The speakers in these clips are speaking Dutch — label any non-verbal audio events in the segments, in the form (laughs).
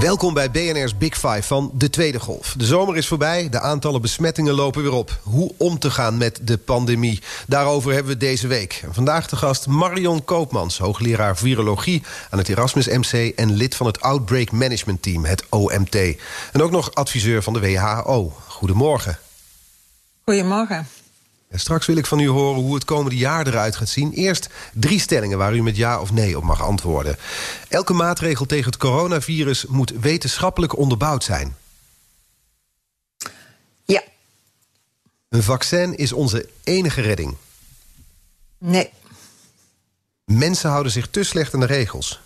Welkom bij BNR's Big Five van de tweede golf. De zomer is voorbij, de aantallen besmettingen lopen weer op. Hoe om te gaan met de pandemie, daarover hebben we deze week. Vandaag de gast Marion Koopmans, hoogleraar virologie... aan het Erasmus MC en lid van het Outbreak Management Team, het OMT. En ook nog adviseur van de WHO. Goedemorgen. Goedemorgen. Straks wil ik van u horen hoe het komende jaar eruit gaat zien. Eerst drie stellingen waar u met ja of nee op mag antwoorden. Elke maatregel tegen het coronavirus moet wetenschappelijk onderbouwd zijn. Ja. Een vaccin is onze enige redding. Nee. Mensen houden zich te slecht aan de regels.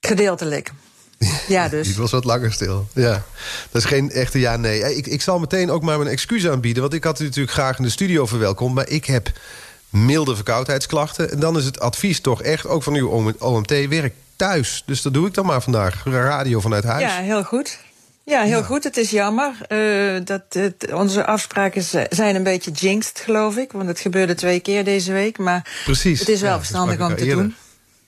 Gedeeltelijk. Ja, (laughs) dus. Die was wat langer stil. Ja. Dat is geen echte ja-nee. Ik, ik zal meteen ook maar mijn excuus aanbieden... want ik had u natuurlijk graag in de studio verwelkomd... maar ik heb milde verkoudheidsklachten. En dan is het advies toch echt, ook van uw OMT... werk thuis. Dus dat doe ik dan maar vandaag. Radio vanuit huis. Ja, heel goed. Ja, heel goed. Het is jammer. Uh, dat het, onze afspraken zijn een beetje jinxed, geloof ik. Want het gebeurde twee keer deze week. Maar Precies. het is wel Ja, verstandig om te doen.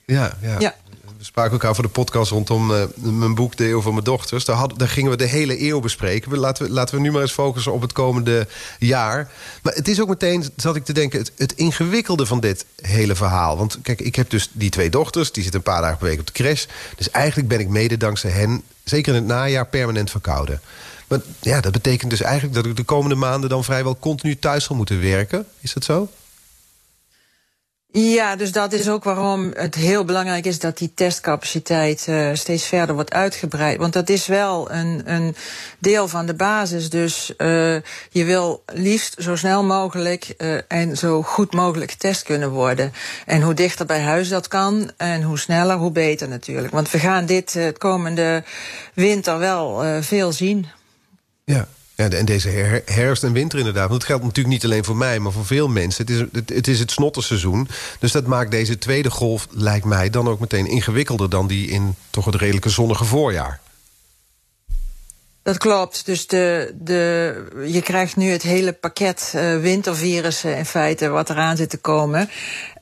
Ja, ja. Ja. We spraken elkaar voor de podcast rondom eh, mijn boek De van Mijn Dochters. Daar, daar gingen we de hele eeuw bespreken. We, laten, we, laten we nu maar eens focussen op het komende jaar. Maar het is ook meteen, zat ik te denken, het, het ingewikkelde van dit hele verhaal. Want kijk, ik heb dus die twee dochters. Die zitten een paar dagen per week op de crash. Dus eigenlijk ben ik mede dankzij hen, zeker in het najaar, permanent verkouden. Maar ja, dat betekent dus eigenlijk dat ik de komende maanden... dan vrijwel continu thuis zal moeten werken. Is dat zo? Ja, dus dat is ook waarom het heel belangrijk is dat die testcapaciteit uh, steeds verder wordt uitgebreid. Want dat is wel een, een deel van de basis. Dus uh, je wil liefst zo snel mogelijk uh, en zo goed mogelijk getest kunnen worden. En hoe dichter bij huis dat kan en hoe sneller, hoe beter natuurlijk. Want we gaan dit het komende winter wel veel zien. Ja. Ja, en deze her herfst en winter inderdaad. Want het geldt natuurlijk niet alleen voor mij, maar voor veel mensen. Het is het, het, is het snottenseizoen. Dus dat maakt deze tweede golf, lijkt mij, dan ook meteen ingewikkelder... dan die in toch het redelijke zonnige voorjaar. Dat klopt. Dus de, de, je krijgt nu het hele pakket uh, wintervirussen in feite wat eraan zit te komen.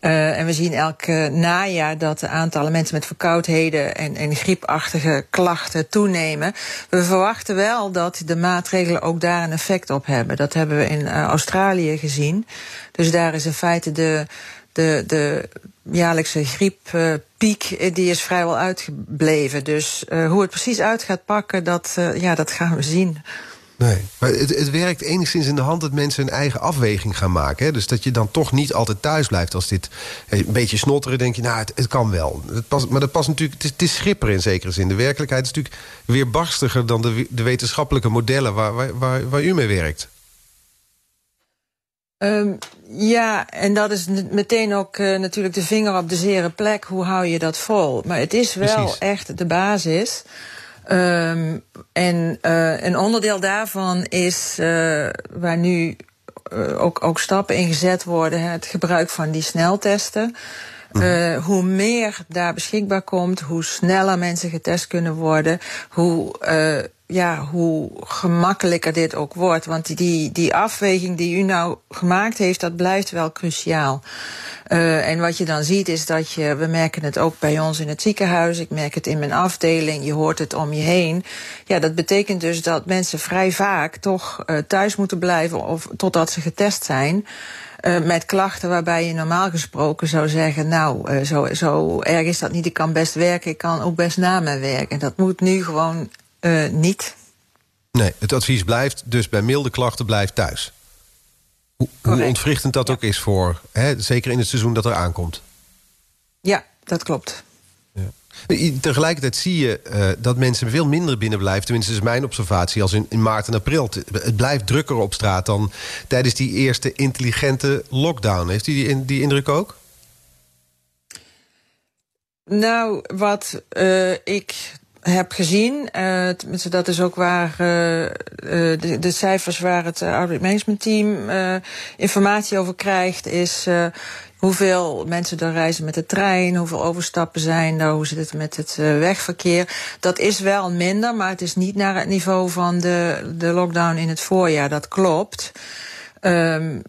Uh, en we zien elk uh, najaar dat de aantallen mensen met verkoudheden en, en griepachtige klachten toenemen. We verwachten wel dat de maatregelen ook daar een effect op hebben. Dat hebben we in Australië gezien. Dus daar is in feite de, de, de jaarlijkse grieppiek die is vrijwel uitgebleven. Dus uh, hoe het precies uit gaat pakken, dat, uh, ja, dat gaan we zien. Nee, maar het, het werkt enigszins in de hand dat mensen hun eigen afweging gaan maken. Hè? Dus dat je dan toch niet altijd thuis blijft als dit een beetje snotteren. denk je, nou, het, het kan wel. Het past, maar dat past natuurlijk, het is, het is schipper in zekere zin. De werkelijkheid is natuurlijk weer barstiger dan de, de wetenschappelijke modellen waar, waar, waar u mee werkt. Um, ja, en dat is meteen ook uh, natuurlijk de vinger op de zere plek. Hoe hou je dat vol? Maar het is wel Precies. echt de basis. Um, en uh, een onderdeel daarvan is uh, waar nu ook, ook stappen in gezet worden: het gebruik van die sneltesten. Uh, hoe meer daar beschikbaar komt, hoe sneller mensen getest kunnen worden, hoe, ja, hoe gemakkelijker dit ook wordt. Want die, die afweging die u nou gemaakt heeft, dat blijft wel cruciaal. Uh, en wat je dan ziet is dat je, we merken het ook bij ons in het ziekenhuis, ik merk het in mijn afdeling, je hoort het om je heen. Ja, dat betekent dus dat mensen vrij vaak toch uh, thuis moeten blijven of totdat ze getest zijn. Uh, met klachten waarbij je normaal gesproken zou zeggen... nou, zo, zo erg is dat niet, ik kan best werken, ik kan ook best na mijn werk. En dat moet nu gewoon uh, niet. Nee, het advies blijft dus bij milde klachten blijf thuis. Hoe, hoe ontwrichtend dat ja. ook is voor, hè, zeker in het seizoen dat er aankomt. Ja, dat klopt. Ja. Tegelijkertijd zie je uh, dat mensen veel minder binnen blijven. Tenminste, is mijn observatie als in, in, maart en april. Het blijft drukker op straat dan tijdens die eerste intelligente lockdown. Heeft u die, die indruk ook? Nou, wat uh, ik heb gezien, uh, dat is ook waar uh, de, de, cijfers waar het outreach management team informatie over krijgt, is hoeveel mensen er reizen met de trein, hoeveel overstappen zijn er, hoe zit het met het wegverkeer. Dat is wel minder, maar het is niet naar het niveau van de, de lockdown in het voorjaar. Dat klopt. Um,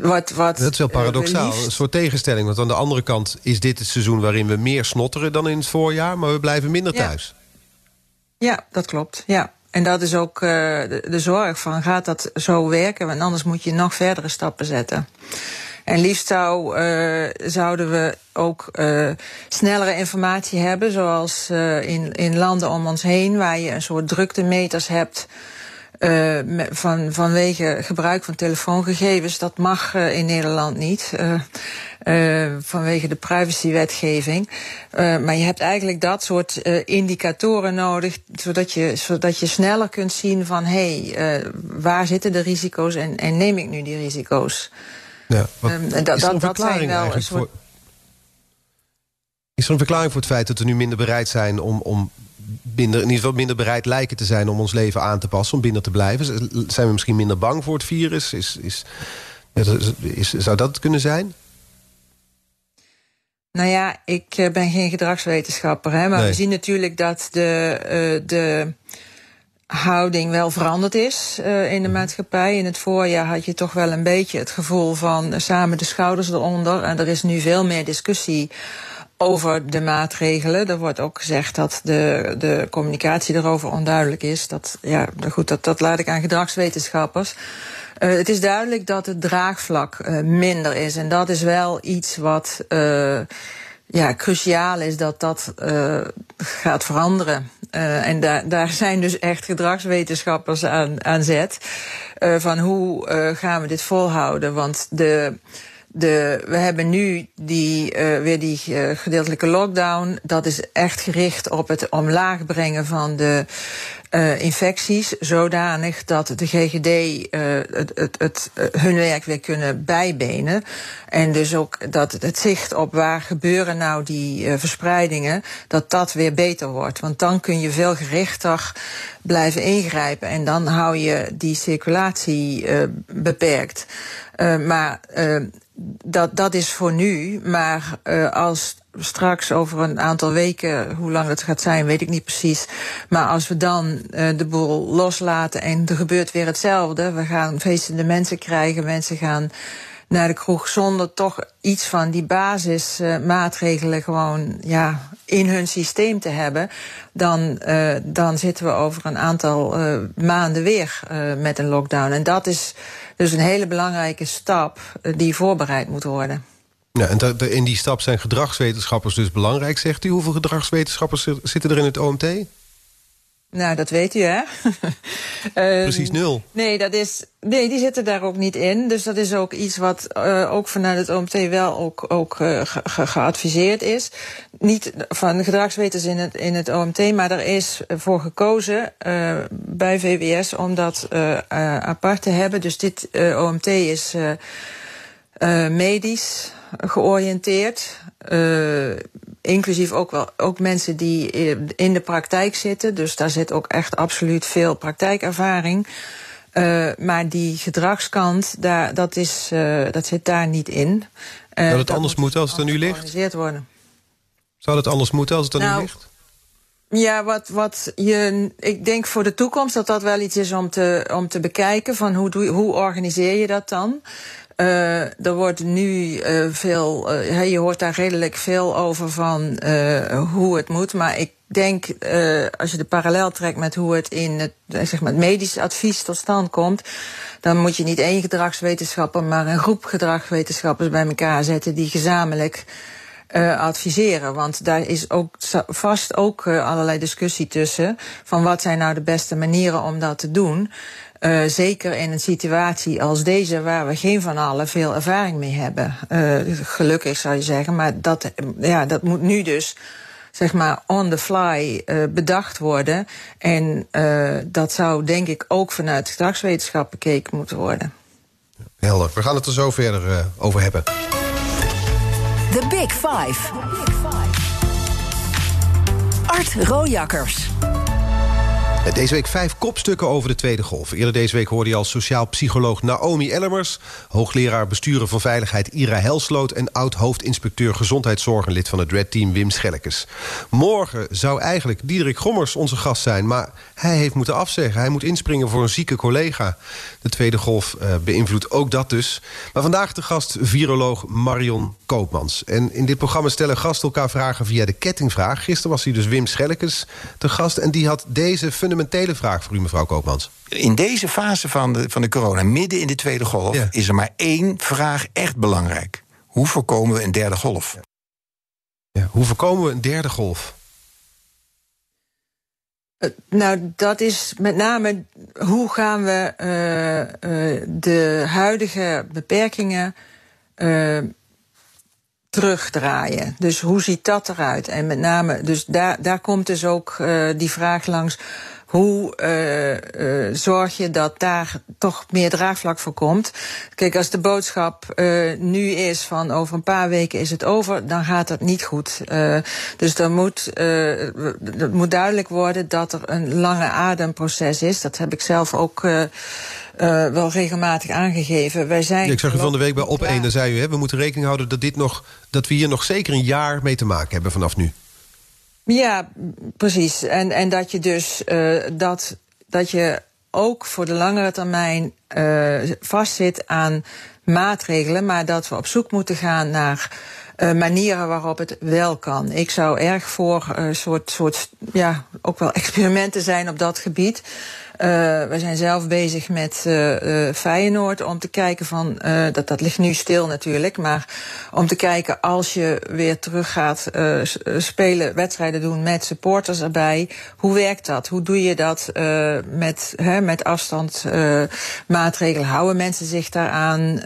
wat, wat, dat is wel paradoxaal, een soort tegenstelling. Want aan de andere kant is dit het seizoen waarin we meer snotteren dan in het voorjaar... maar we blijven minder thuis. Ja, dat klopt. Ja. En dat is ook uh, de, zorg van, gaat dat zo werken? Want anders moet je nog verdere stappen zetten. En liefst zou, uh, zouden we ook uh, snellere informatie hebben... zoals in, in landen om ons heen, waar je een soort druktemeters hebt... Uh, van, vanwege gebruik van telefoongegevens. Dat mag uh, in Nederland niet. Uh, vanwege de privacywetgeving. maar je hebt eigenlijk dat soort indicatoren nodig. Zodat je, zodat je sneller kunt zien van hé, hey, waar zitten de risico's en, en neem ik nu die risico's. Ja, um, dat, dat, dat zijn wel een soort. Voor... Is er een verklaring voor het feit dat we nu minder bereid zijn om, om minder, in ieder geval minder bereid lijken te zijn... om ons leven aan te passen, om binnen te blijven? Zijn we misschien minder bang voor het virus? Is, is, is, zou dat kunnen zijn? Nou ja, ik eh, ben geen gedragswetenschapper, hè, maar we zien natuurlijk dat de, uh, de houding wel veranderd is uh, in de mhm. maatschappij. In het voorjaar had je toch wel een beetje het gevoel van samen de schouders eronder. En er is nu veel meer discussie over de maatregelen. Er wordt ook gezegd dat de, de communicatie erover onduidelijk is. Dat, ja, goed, dat, dat laat ik aan gedragswetenschappers. Uh, het is duidelijk dat het draagvlak uh, minder is. En dat is wel iets wat uh, ja, cruciaal is dat dat gaat veranderen. en daar, daar zijn dus echt gedragswetenschappers aan, aan zet. van hoe gaan we dit volhouden? Want de de, we hebben nu die, uh, weer die uh, gedeeltelijke lockdown. Dat is echt gericht op het omlaag brengen van de uh, infecties. Zodanig dat de GGD het, het, het, hun werk weer kunnen bijbenen. En dus ook dat het zicht op waar gebeuren nou die verspreidingen. Dat dat weer beter wordt. Want dan kun je veel gerichter blijven ingrijpen. En dan hou je die circulatie beperkt. maar dat, dat is voor nu. Maar uh, als straks over een aantal weken, hoe lang dat gaat zijn, weet ik niet precies. Maar als we dan uh, de boel loslaten en er gebeurt weer hetzelfde. We gaan feestende mensen krijgen, mensen gaan naar de kroeg zonder toch iets van die basismaatregelen gewoon ja, in hun systeem te hebben, dan, uh, dan zitten we over een aantal uh, maanden weer met een lockdown. En dat is dus een hele belangrijke stap eh, die voorbereid moet worden. Ja, en in die stap zijn gedragswetenschappers dus belangrijk, zegt u. Hoeveel gedragswetenschappers zitten er in het OMT? Nou, dat weet u, hè? (laughs) Precies nul. Nee, dat is, nee, die zitten daar ook niet in. Dus dat is ook iets wat uh, ook vanuit het OMT wel ook, ook uh, ge geadviseerd is. Niet van gedragswetens in het, in het OMT, maar er is voor gekozen uh, bij VWS om dat apart te hebben. Dus dit OMT is medisch georiënteerd. Uh, inclusief ook wel ook mensen die in de praktijk zitten. Dus daar zit ook echt absoluut veel praktijkervaring. Uh, maar die gedragskant, daar, dat, is, dat zit daar niet in. Zou het anders moeten als het er nu ligt? Worden. Zou het anders moeten als het er nu nou, ligt? Ja, wat, wat je, ik denk voor de toekomst dat dat wel iets is om te, om te bekijken. Van hoe, doe, hoe organiseer je dat dan? Uh, er wordt nu uh, veel, uh, je hoort daar redelijk veel over van hoe het moet. Maar ik denk, als je de parallel trekt met hoe het in het, zeg maar het medisch advies tot stand komt, dan moet je niet één gedragswetenschapper, maar een groep gedragswetenschappers bij elkaar zetten die gezamenlijk adviseren. Want daar is ook vast ook allerlei discussie tussen van wat zijn nou de beste manieren om dat te doen. Uh, zeker in een situatie als deze, waar we geen van allen veel ervaring mee hebben. Uh, gelukkig zou je zeggen, maar dat, ja, dat moet nu dus zeg maar on the fly uh, bedacht worden. En dat zou denk ik ook vanuit gedragswetenschap bekeken moeten worden. Helder, we gaan het er zo verder over hebben. The Big Five. The Big Five. Art Rojakkers. Deze week vijf kopstukken over de tweede golf. Eerder deze week hoorde je al sociaal psycholoog Naomi Ellemers... hoogleraar besturen van veiligheid Ira Helsloot... en oud-hoofdinspecteur gezondheidszorg en lid van het Red Team Wim Schellekes. Morgen zou eigenlijk Diederik Gommers onze gast zijn... maar hij heeft moeten afzeggen. Hij moet inspringen voor een zieke collega. De tweede golf uh, beïnvloedt ook dat dus. Maar vandaag de gast viroloog Marion Koopmans. En in dit programma stellen gasten elkaar vragen via de kettingvraag. Gisteren was hij dus Wim Schellekes te gast... en die had deze fundamentele vraag voor u, mevrouw Koopmans. In deze fase van de, van de corona, midden in de tweede golf... Ja. is er maar één vraag echt belangrijk. Hoe voorkomen we een derde golf? Ja, hoe voorkomen we een derde golf? Uh, nou, dat is met name hoe gaan we uh, uh, de huidige beperkingen terugdraaien. Dus hoe ziet dat eruit? En met name, dus daar, daar komt dus ook die vraag langs. Hoe uh, uh, zorg je dat daar toch meer draagvlak voor komt? Kijk, als de boodschap uh, nu is van over een paar weken is het over, dan gaat dat niet goed. dus dan moet, het moet duidelijk worden dat er een lange ademproces is. Dat heb ik zelf ook. Uh, wel regelmatig aangegeven. Wij zijn ja, ik zag u van de week bij Op 1, daar zei u... Hè, we moeten rekening houden dat, dit nog, dat we hier nog zeker een jaar mee te maken hebben vanaf nu. Ja, precies. En, en dat je dus uh, dat, dat je ook voor de langere termijn uh, vastzit aan maatregelen, maar dat we op zoek moeten gaan naar uh, manieren waarop het wel kan. Ik zou erg voor soort, soort, ja, ook wel (laughs) experimenten zijn op dat gebied. Uh, we zijn zelf bezig met uh, uh, Feyenoord om te kijken van, dat, dat ligt nu stil natuurlijk, maar om te kijken als je weer terug gaat spelen, wedstrijden doen met supporters erbij, hoe werkt dat? Hoe doe je dat met, hè, met afstand maatregelen? Houden mensen zich daaraan?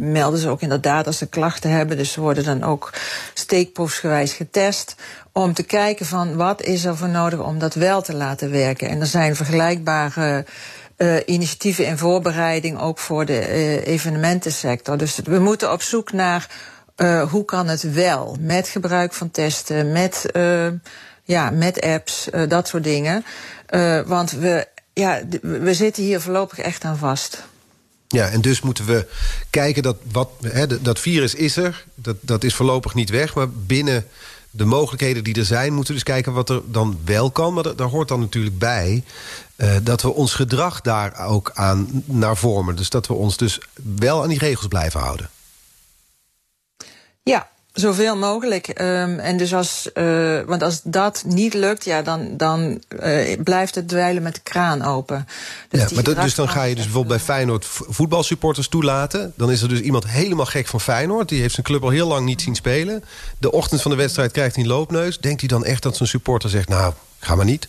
melden ze ook inderdaad als ze klachten hebben, dus ze worden dan ook steekproefsgewijs getest om te kijken van wat is er voor nodig om dat wel te laten werken. En er zijn vergelijkbare uh, initiatieven in voorbereiding ook voor de uh, evenementensector. Dus we moeten op zoek naar uh, hoe kan het wel met gebruik van testen, met, ja, met apps, dat soort dingen. want we, ja, we zitten hier voorlopig echt aan vast. Ja, en dus moeten we kijken dat wat, hè, dat virus is er. Dat, dat is voorlopig niet weg, maar binnen de mogelijkheden die er zijn... moeten we dus kijken wat er dan wel kan. Maar daar hoort dan natuurlijk bij uh, dat we ons gedrag daar ook aan naar vormen. Dus dat we ons dus wel aan die regels blijven houden. Ja, Zoveel mogelijk. Um, en dus als, uh, want als dat niet lukt, ja, dan, dan uh, blijft het dweilen met de kraan open. Dus, ja, maar dat, dus dan ga je dus bijvoorbeeld bij Feyenoord voetbalsupporters toelaten. Dan is er dus iemand helemaal gek van Feyenoord. Die heeft zijn club al heel lang niet zien spelen. De ochtend van de wedstrijd krijgt hij een loopneus. Denkt hij dan echt dat zijn supporter zegt, nou, ga maar niet?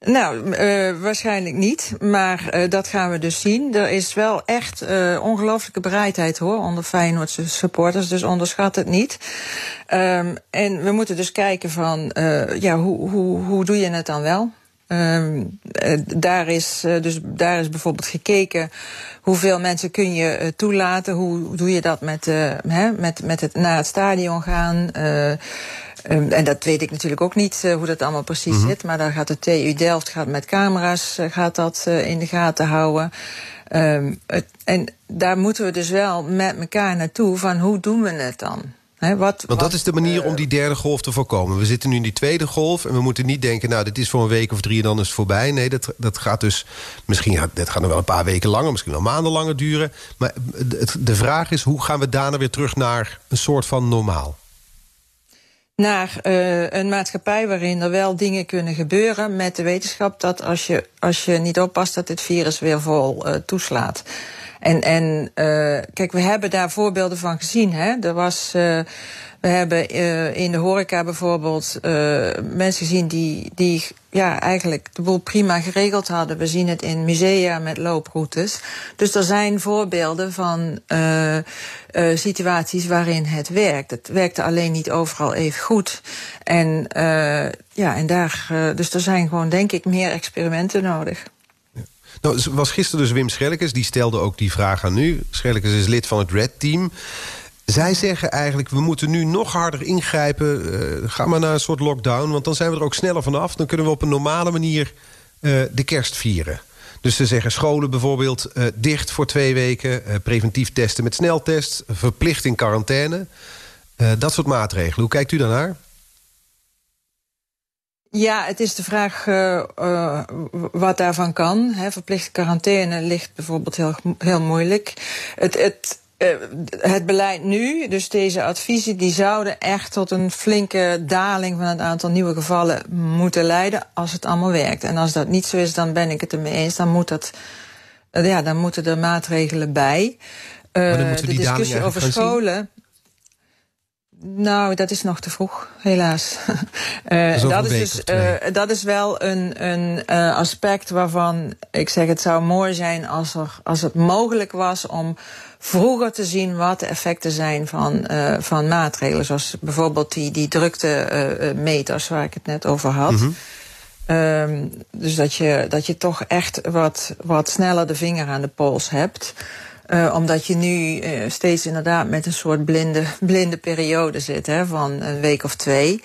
Nou, uh, waarschijnlijk niet. Maar uh, dat gaan we dus zien. Er is wel echt uh, ongelooflijke bereidheid hoor onder Feyenoordse supporters. Dus onderschat het niet. Um, en we moeten dus kijken van ja, hoe, hoe, hoe doe je het dan wel? Um, daar, is, dus daar is bijvoorbeeld gekeken hoeveel mensen kun je toelaten. Hoe doe je dat met, hè, met, met het naar het stadion gaan? Um, en dat weet ik natuurlijk ook niet uh, hoe dat allemaal precies mm -hmm. zit. Maar daar gaat de TU Delft gaat met camera's uh, gaat dat uh, in de gaten houden. Um, het, en daar moeten we dus wel met elkaar naartoe van hoe doen we het dan? He, wat, Want dat wat, is de manier om die derde golf te voorkomen. We zitten nu in die tweede golf en we moeten niet denken... nou, dit is voor een week of drie en dan is het voorbij. Nee, dat, dat gaat dus misschien dat gaat nog wel een paar weken langer... misschien wel maanden langer duren. Maar de, de vraag is, hoe gaan we daarna weer terug naar een soort van normaal? Naar uh, een maatschappij waarin er wel dingen kunnen gebeuren met de wetenschap dat als je, als je niet oppast dat dit virus weer vol uh, toeslaat. En, en uh, kijk, we hebben daar voorbeelden van gezien. Hè? Er was, uh, we hebben uh, in de horeca bijvoorbeeld mensen gezien die, die ja, eigenlijk de boel prima geregeld hadden. We zien het in musea met looproutes. Dus er zijn voorbeelden van situaties waarin het werkt. Het werkte alleen niet overal even goed. En, ja, en daar, dus er zijn gewoon, denk ik, meer experimenten nodig. Nou, was gisteren dus Wim Schellekes, die stelde ook die vraag aan u. Schellekes is lid van het Red Team. Zij zeggen eigenlijk, we moeten nu nog harder ingrijpen. Uh, ga maar naar een soort lockdown, want dan zijn we er ook sneller vanaf. Dan kunnen we op een normale manier uh, de kerst vieren. Dus ze zeggen scholen bijvoorbeeld uh, dicht voor twee weken... preventief testen met sneltest, verplicht in quarantaine. dat soort maatregelen. Hoe kijkt u daarnaar? Ja, het is de vraag uh, uh, wat daarvan kan. Hè. Verplichte quarantaine ligt bijvoorbeeld heel, heel moeilijk. Het, het, uh, het beleid nu, dus deze adviezen, die zouden echt tot een flinke daling van het aantal nieuwe gevallen moeten leiden als het allemaal werkt. En als dat niet zo is, dan ben ik het ermee eens. Dan moet dat, ja, dan moeten er maatregelen bij. de discussie over scholen. Nou, dat is nog te vroeg, helaas. uh, (laughs) dat, is dus, uh, dat is wel een, een uh, aspect waarvan ik zeg het zou mooi zijn als, er, als het mogelijk was om vroeger te zien wat de effecten zijn van, van maatregelen. Zoals bijvoorbeeld die, die druktemeters waar ik het net over had. Mm -hmm. dus dat je, dat je toch echt wat, wat sneller de vinger aan de pols hebt. Uh, omdat je nu uh, steeds inderdaad met een soort blinde, blinde periode zit, hè, van een week of twee.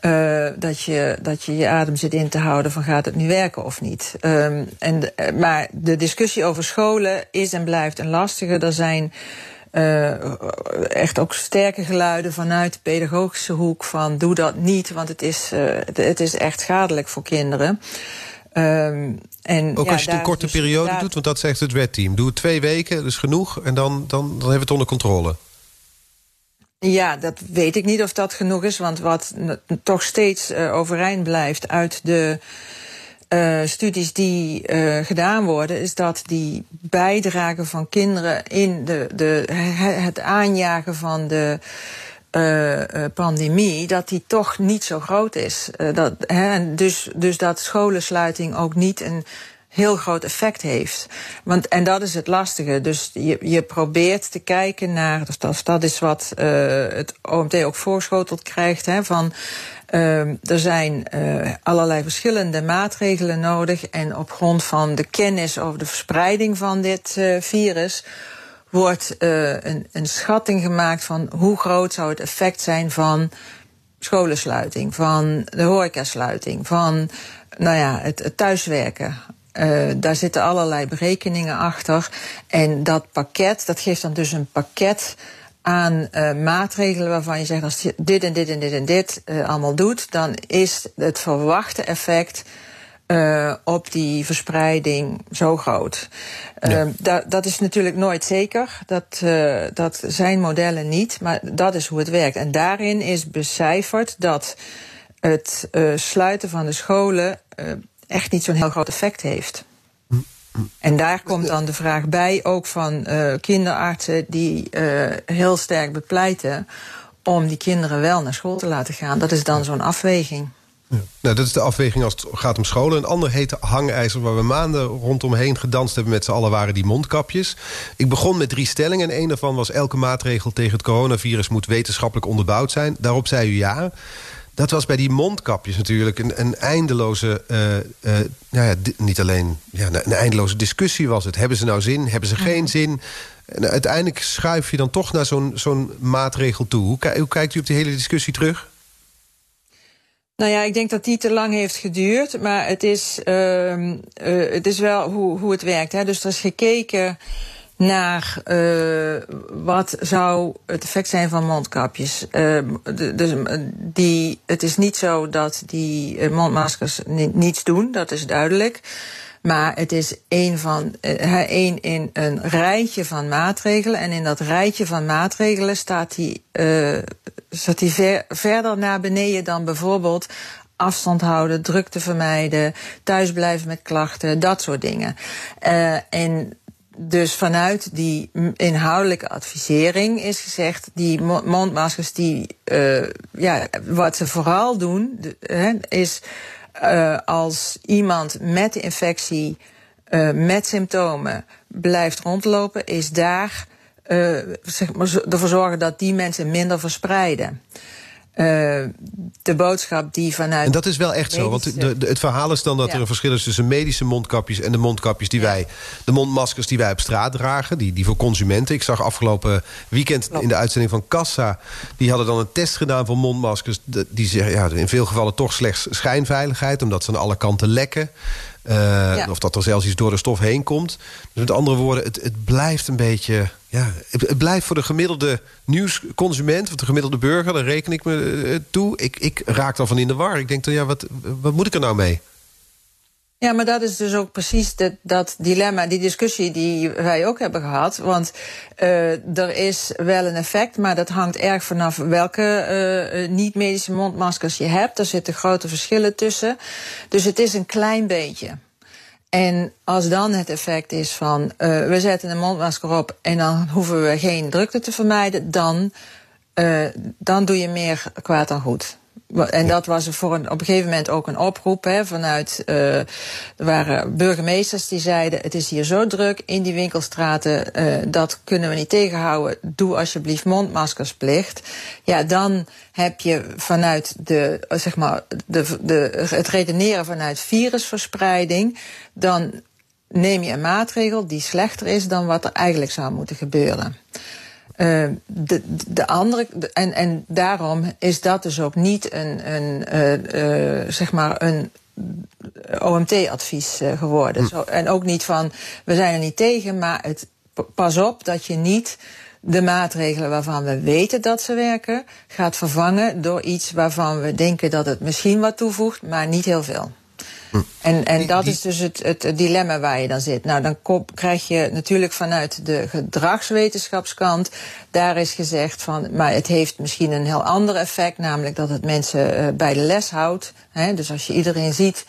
Uh, dat, je, dat je je adem zit in te houden van gaat het nu werken of niet. Um, en maar de discussie over scholen is en blijft een lastige. Er zijn echt ook sterke geluiden vanuit de pedagogische hoek van doe dat niet, want het is, het is echt schadelijk voor kinderen. Um, en, Ook als je het een korte dus periode doet, want dat zegt het wetteam. Doe het twee weken, dat is genoeg, en dan, dan, dan hebben we het onder controle. Ja, dat weet ik niet of dat genoeg is. Want wat toch steeds uh, overeind blijft uit de uh, studies die uh, gedaan worden, is dat die bijdrage van kinderen in de, de, het aanjagen van de uh, pandemie, dat die toch niet zo groot is. Uh, dat, hè, dus, dus dat scholensluiting ook niet een heel groot effect heeft. Want, en dat is het lastige. Dus je, je probeert te kijken naar, dat, dat is wat uh, het OMT ook voorschoteld krijgt, hè, van uh, er zijn uh, allerlei verschillende maatregelen nodig en op grond van de kennis over de verspreiding van dit virus wordt uh, een, een schatting gemaakt van hoe groot zou het effect zijn van scholensluiting, van de horecasluiting, van nou ja, het, thuiswerken. Uh, daar zitten allerlei berekeningen achter. En dat pakket, dat geeft dan dus een pakket aan uh, maatregelen waarvan je zegt als je dit en dit en dit en dit allemaal doet, dan is het verwachte effect uh, op die verspreiding zo groot. Ja. Uh, dat, is natuurlijk nooit zeker. Dat, uh, dat zijn modellen niet, maar dat is hoe het werkt. En daarin is becijferd dat het sluiten van de scholen echt niet zo'n heel groot effect heeft. En daar komt dan de vraag bij, ook van kinderartsen die heel sterk bepleiten om die kinderen wel naar school te laten gaan. Dat is dan zo'n afweging. Nou, dat is de afweging als het gaat om scholen. Een ander heet hangijzer waar we maanden rondomheen gedanst hebben met z'n allen waren die mondkapjes. Ik begon met drie stellingen en een daarvan was elke maatregel tegen het coronavirus moet wetenschappelijk onderbouwd zijn. Daarop zei u ja. Dat was bij die mondkapjes natuurlijk een, een eindeloze, uh, uh, nou ja, niet alleen ja, een eindeloze discussie was het. Hebben ze nou zin? Hebben ze geen zin? En uiteindelijk schuif je dan toch naar zo'n zo'n maatregel toe. Hoe, hoe kijkt u op die hele discussie terug? Nou ja, ik denk dat die te lang heeft geduurd. Maar het is, uh, uh, het is wel hoe, hoe het werkt. Hè. Dus er is gekeken naar uh, wat zou het effect zijn van mondkapjes. dus die, het is niet zo dat die mondmaskers niets doen, dat is duidelijk. Maar het is een, van, één in een rijtje van maatregelen. En in dat rijtje van maatregelen staat staat die ver, verder naar beneden dan bijvoorbeeld afstand houden, drukte vermijden, thuisblijven met klachten, dat soort dingen. Uh, en dus vanuit die inhoudelijke advisering is gezegd, die mondmaskers die, ja, wat ze vooral doen, de, is uh, als iemand met de infectie, uh, met symptomen blijft rondlopen, is daar uh, zeg maar, ervoor zorgen dat die mensen minder verspreiden. Uh, de boodschap die vanuit. En dat is wel echt zo. Want de, de, het verhaal is dan dat er een verschil is tussen medische mondkapjes en de mondkapjes die wij. de mondmaskers die wij op straat dragen. Die, die voor consumenten. Ik zag afgelopen weekend in de uitzending van Kassa. die hadden dan een test gedaan voor mondmaskers. Die zeggen ja, in veel gevallen toch slechts schijnveiligheid. omdat ze aan alle kanten lekken. Uh, Of dat er zelfs iets door de stof heen komt. Dus met andere woorden, het, het blijft een beetje... Ja, het, blijft voor de gemiddelde nieuwsconsument... of de gemiddelde burger, daar reken ik me uh, toe... Ik, ik raak dan van in de war. Ik denk dan, ja, wat, wat moet ik er nou mee? Ja, maar dat is dus ook precies dat, dilemma, die discussie die wij ook hebben gehad. Want uh, er is wel een effect, maar dat hangt erg vanaf welke uh, niet-medische mondmaskers je hebt. Er zitten grote verschillen tussen. Dus het is een klein beetje. En als dan het effect is van we zetten een mondmasker op en dan hoeven we geen drukte te vermijden, dan, dan doe je meer kwaad dan goed. En dat was voor een, op een gegeven moment ook een oproep hè, vanuit. Uh, er waren burgemeesters die zeiden: Het is hier zo druk in die winkelstraten, uh, dat kunnen we niet tegenhouden. Doe alsjeblieft mondmaskersplicht. Ja, dan heb je vanuit de, zeg maar, de, de, het redeneren vanuit virusverspreiding. Dan neem je een maatregel die slechter is dan wat er eigenlijk zou moeten gebeuren. Uh, de, de andere, en, en daarom is dat dus ook niet een, een uh, uh, zeg maar een OMT-advies geworden. Hm. Zo, en ook niet van, we zijn er niet tegen, maar het, pas op dat je niet de maatregelen waarvan we weten dat ze werken, gaat vervangen door iets waarvan we denken dat het misschien wat toevoegt, maar niet heel veel. Hm. En, en dat is dus het, het, dilemma waar je dan zit. Nou, dan krijg je natuurlijk vanuit de gedragswetenschapskant, daar is gezegd van, maar het heeft misschien een heel ander effect, namelijk dat het mensen uh, bij de les houdt. Hè? Dus als je iedereen ziet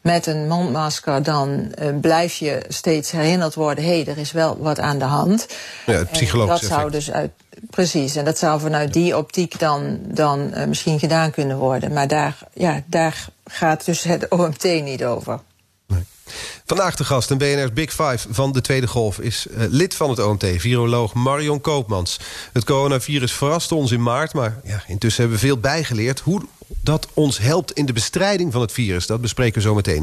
met een mondmasker, dan uh, blijf je steeds herinnerd worden: hé, hey, er is wel wat aan de hand. Ja, het psychologisch Dat zou dus uit. Precies, en dat zou vanuit die optiek dan, dan uh, misschien gedaan kunnen worden. Maar daar, ja, daar gaat dus het OMT niet over. Nee. Vandaag de gast, een BNR's Big Five van de Tweede Golf... is uh, lid van het OMT, viroloog Marion Koopmans. Het coronavirus verraste ons in maart, maar ja, intussen hebben we veel bijgeleerd... hoe dat ons helpt in de bestrijding van het virus. Dat bespreken we zo meteen.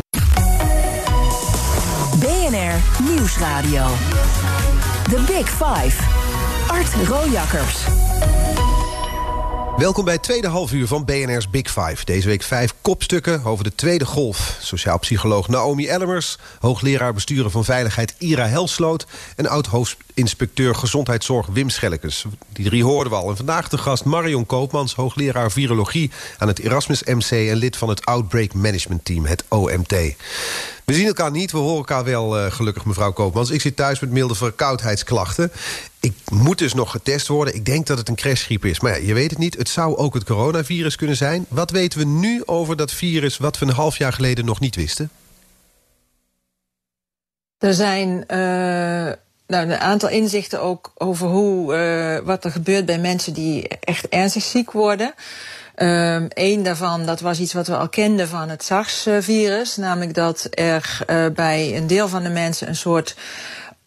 BNR Nieuwsradio. The Big Five. Art Rojakkers. Welkom bij het tweede halfuur van BNR's Big Five. Deze week vijf kopstukken over de tweede golf. Sociaal psycholoog Naomi Ellemers, hoogleraar besturen van veiligheid Ira Helsloot... en oud-hoofdinspecteur gezondheidszorg Wim Schellekes. Die drie hoorden we al. En vandaag de gast Marion Koopmans, hoogleraar virologie... aan het Erasmus MC en lid van het Outbreak Management Team, het OMT. We zien elkaar niet, we horen elkaar wel uh, gelukkig, mevrouw Koopmans. Ik zit thuis met milde verkoudheidsklachten. Ik moet dus nog getest worden. Ik denk dat het een crashgriep is. Maar ja, je weet het niet. Het zou ook het coronavirus kunnen zijn. Wat weten we nu over dat virus wat we een half jaar geleden nog niet wisten? Er zijn uh, nou, een aantal inzichten ook over hoe, uh, wat er gebeurt bij mensen die echt ernstig ziek worden. Eén daarvan, dat was iets wat we al kenden van het SARS-virus. Namelijk dat er uh, bij een deel van de mensen een soort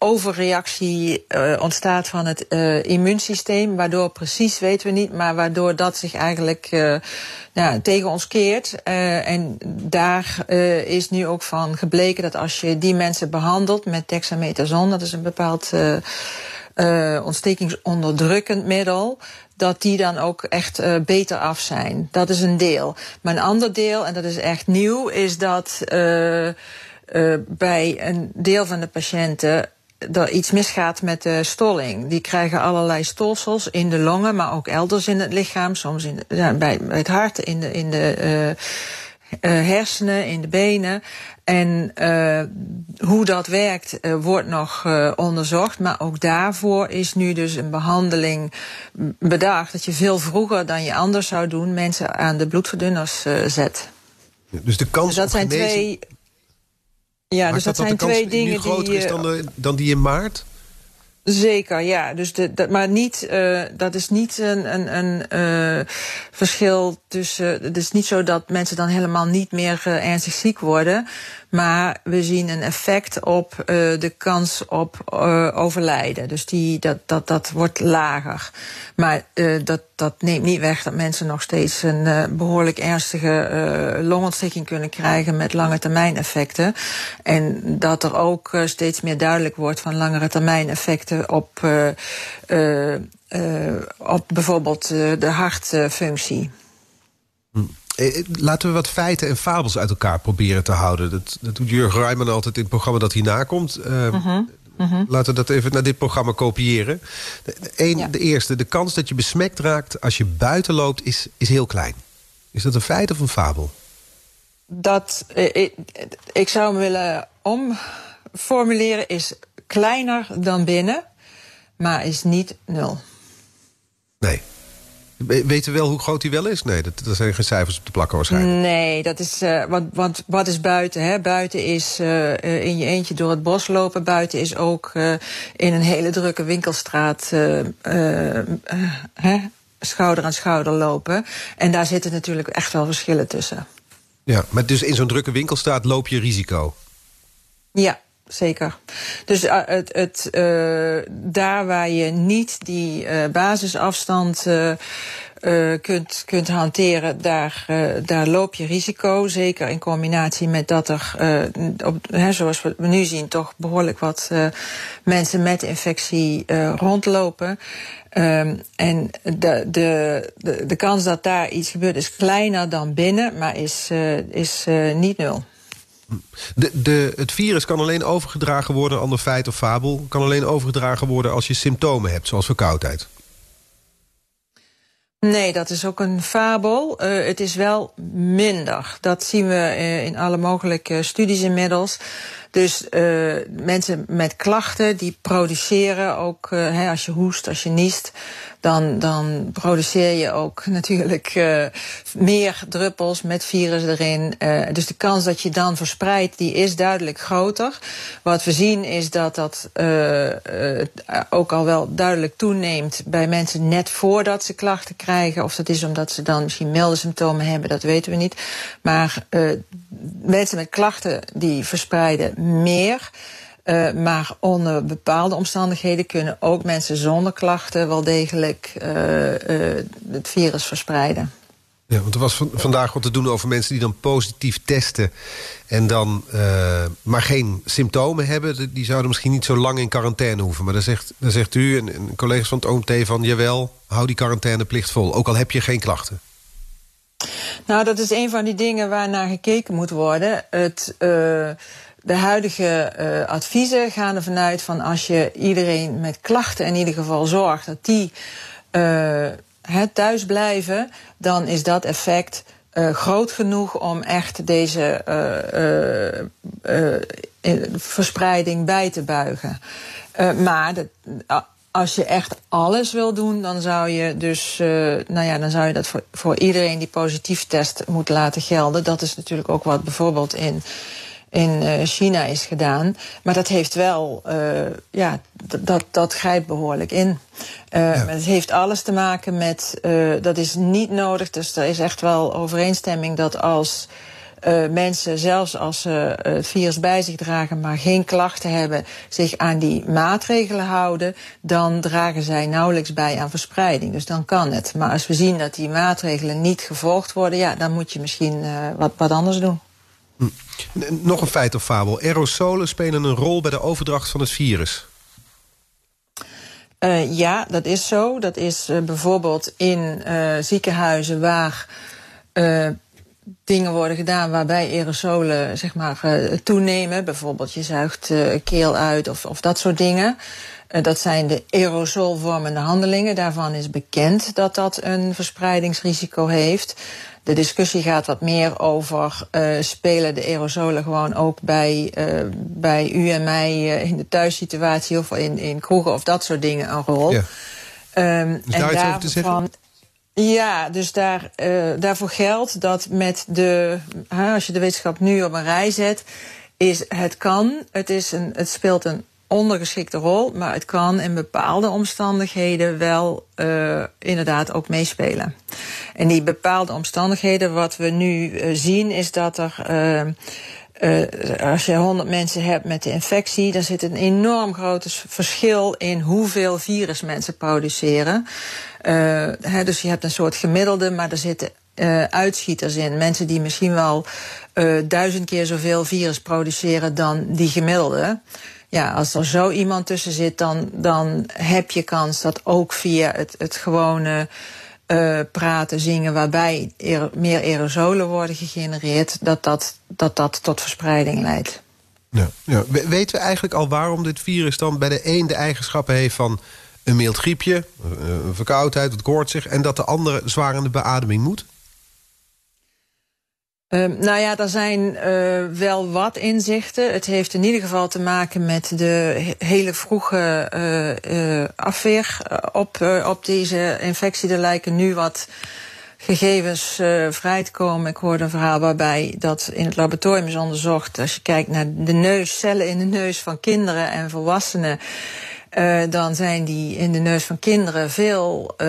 overreactie uh, ontstaat van het uh, immuunsysteem. Waardoor precies weten we niet, maar waardoor dat zich eigenlijk uh, nou, tegen ons keert. En daar is nu ook van gebleken dat als je die mensen behandelt met dexamethason, dat is een bepaald ontstekingsonderdrukkend middel, dat die dan ook echt uh, beter af zijn. Dat is een deel. Maar een ander deel, en dat is echt nieuw, is dat uh, uh, bij een deel van de patiënten er iets misgaat met de stolling. Die krijgen allerlei stolsels in de longen, maar ook elders in het lichaam. Soms in, ja, bij, bij het hart, in de, in de uh, uh, hersenen, in de benen. En uh, hoe dat werkt uh, wordt nog uh, onderzocht. Maar ook daarvoor is nu dus een behandeling bedacht... dat je veel vroeger dan je anders zou doen... mensen aan de bloedverdunners zet. Ja, dus de kans dus dat zijn genezing... twee... Ja, dus dat, dat zijn de twee dingen nu groter die... is dan, de, dan die in maart? Zeker, ja. Dus de, dat, maar niet, uh, dat is niet een, een, een uh, verschil tussen. Het is niet zo dat mensen dan helemaal niet meer uh, ernstig ziek worden. Maar we zien een effect op de kans op overlijden. Dus die, dat, dat, dat wordt lager. Maar dat, dat neemt niet weg dat mensen nog steeds een behoorlijk ernstige longontsteking kunnen krijgen met lange termijn effecten. En dat er ook steeds meer duidelijk wordt van langere termijn effecten op, uh, uh, uh, op bijvoorbeeld de hartfunctie. Laten we wat feiten en fabels uit elkaar proberen te houden. Dat, dat doet Jurgen Rijman altijd in het programma dat hierna komt. -huh. Uh -huh. Laten we dat even naar dit programma kopiëren. Eén, ja. De eerste, de kans dat je besmekt raakt als je buiten loopt is, is heel klein. Is dat een feit of een fabel? Dat, ik, ik zou hem willen omformuleren, is kleiner dan binnen, maar is niet nul. Nee. Weten we wel hoe groot hij wel is? Nee, dat, dat zijn geen cijfers op te plakken waarschijnlijk. Nee, dat is, uh, want, want wat is buiten? Hè? Buiten is uh, in je eentje door het bos lopen. Buiten is ook uh, in een hele drukke winkelstraat hè? schouder aan schouder lopen. En daar zitten natuurlijk echt wel verschillen tussen. Ja, maar dus in zo'n drukke winkelstraat loop je risico? Ja, zeker. Dus uh, het, het, uh, daar waar je niet die uh, basisafstand kunt, kunt hanteren, daar, daar loop je risico. Zeker in combinatie met dat er, op, hè, zoals we nu zien, toch behoorlijk wat mensen met infectie rondlopen. Um, en de, de, de, de kans dat daar iets gebeurt is kleiner dan binnen, maar is, is niet nul. De, de, het virus kan alleen overgedragen worden, ander feit of fabel... kan alleen overgedragen worden als je symptomen hebt, zoals verkoudheid. Nee, dat is ook een fabel. Uh, het is wel minder. Dat zien we uh, in alle mogelijke studies inmiddels. Dus mensen met klachten die produceren ook, als je hoest, als je niest dan, dan produceer je ook (laughs) natuurlijk uh, meer druppels met virus erin. Uh, dus de kans dat je dan verspreidt, die is duidelijk groter. Wat we zien is dat dat uh, ook al wel duidelijk toeneemt bij mensen net voordat ze klachten krijgen. Of dat is omdat ze dan misschien milde symptomen hebben, dat weten we niet. Maar mensen met klachten die verspreiden meer. Uh, maar onder bepaalde omstandigheden kunnen ook mensen zonder klachten wel degelijk uh, uh, het virus verspreiden. Ja, want er was van, vandaag wat te doen over mensen die dan positief testen en dan maar geen symptomen hebben. Die zouden misschien niet zo lang in quarantaine hoeven. Maar dan zegt, dan zegt u en, en collega's van het OMT van jawel, hou die quarantaineplicht vol. Ook al heb je geen klachten. Nou, dat is een van die dingen waar naar gekeken moet worden. Het de huidige uh, adviezen gaan er vanuit van als je iedereen met klachten in ieder geval zorgt dat die uh, thuis blijven, dan is dat effect uh, groot genoeg om echt deze verspreiding bij te buigen. maar als je echt alles wil doen, dan zou je dus, nou ja, dan zou je dat voor, voor iedereen die positief test moet laten gelden. Dat is natuurlijk ook wat bijvoorbeeld in in China is gedaan. Maar dat heeft wel, uh, ja, dat, dat grijpt behoorlijk in. Uh, ja. Het heeft alles te maken met, uh, dat is niet nodig. Dus er is echt wel overeenstemming dat als mensen, zelfs als ze het virus bij zich dragen, maar geen klachten hebben, zich aan die maatregelen houden, dan dragen zij nauwelijks bij aan verspreiding. Dus dan kan het. Maar als we zien dat die maatregelen niet gevolgd worden, ja, dan moet je misschien wat, wat anders doen. Hm. Nog een feit of fabel. Aerosolen spelen een rol bij de overdracht van het virus. Uh, ja, dat is zo. Dat is uh, bijvoorbeeld in uh, ziekenhuizen waar dingen worden gedaan waarbij aerosolen zeg maar, toenemen. Bijvoorbeeld je zuigt keel uit of, of dat soort dingen. dat zijn de aerosolvormende handelingen. Daarvan is bekend dat dat een verspreidingsrisico heeft. De discussie gaat wat meer over uh, spelen de aerosolen gewoon ook bij, uh, bij u en mij uh, in de thuissituatie of in, in kroegen of dat soort dingen een rol. Ja. Um, dus daar en iets over te zeggen? Ja, dus daar, daarvoor geldt dat met de, als je de wetenschap nu op een rij zet, is het kan, het, is een, het speelt een ondergeschikte rol, maar het kan in bepaalde omstandigheden wel uh, inderdaad ook meespelen. En die bepaalde omstandigheden, wat we nu uh, zien, is dat er. Uh, als je 100 mensen hebt met de infectie, dan zit een enorm groot verschil in hoeveel virus mensen produceren. Dus je hebt een soort gemiddelde, maar er zitten uitschieters in. Mensen die misschien wel duizend keer zoveel virus produceren dan die gemiddelde. Ja, als er zo iemand tussen zit, dan, dan heb je kans dat ook via het, het gewone uh, praten, zingen, waarbij er, meer aerosolen worden gegenereerd, dat dat, dat dat tot verspreiding leidt. Ja, ja. Weten we eigenlijk al waarom dit virus dan bij de een de eigenschappen heeft van een mild griepje, een verkoudheid, het koortsig, en dat de andere zwaar aan de beademing moet? Uh, nou ja, er zijn uh, wel wat inzichten. Het heeft in ieder geval te maken met de hele vroege uh, afweer op, op deze infectie. Er lijken nu wat gegevens vrij te komen. Ik hoorde een verhaal waarbij dat in het laboratorium is onderzocht. Als je kijkt naar de neus, cellen in de neus van kinderen en volwassenen uh, dan zijn die in de neus van kinderen veel, uh,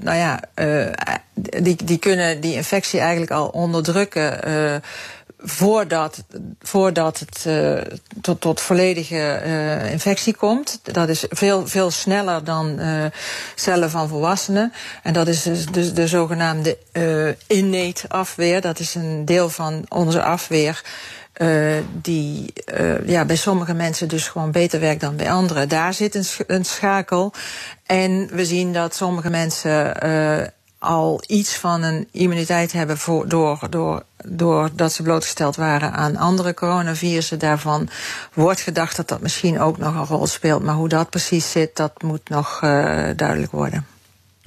nou ja, uh, die, die kunnen die infectie eigenlijk al onderdrukken voordat, voordat het tot, tot volledige infectie komt. Dat is veel, veel sneller dan cellen van volwassenen. En dat is dus, dus de zogenaamde innate afweer. Dat is een deel van onze afweer uh, die uh, ja, bij sommige mensen dus gewoon beter werkt dan bij anderen. Daar zit een, sch een schakel. En we zien dat sommige mensen uh, al iets van een immuniteit hebben voor, door, door, doordat ze blootgesteld waren aan andere coronavirussen. Daarvan wordt gedacht dat dat misschien ook nog een rol speelt. Maar hoe dat precies zit, dat moet nog duidelijk worden.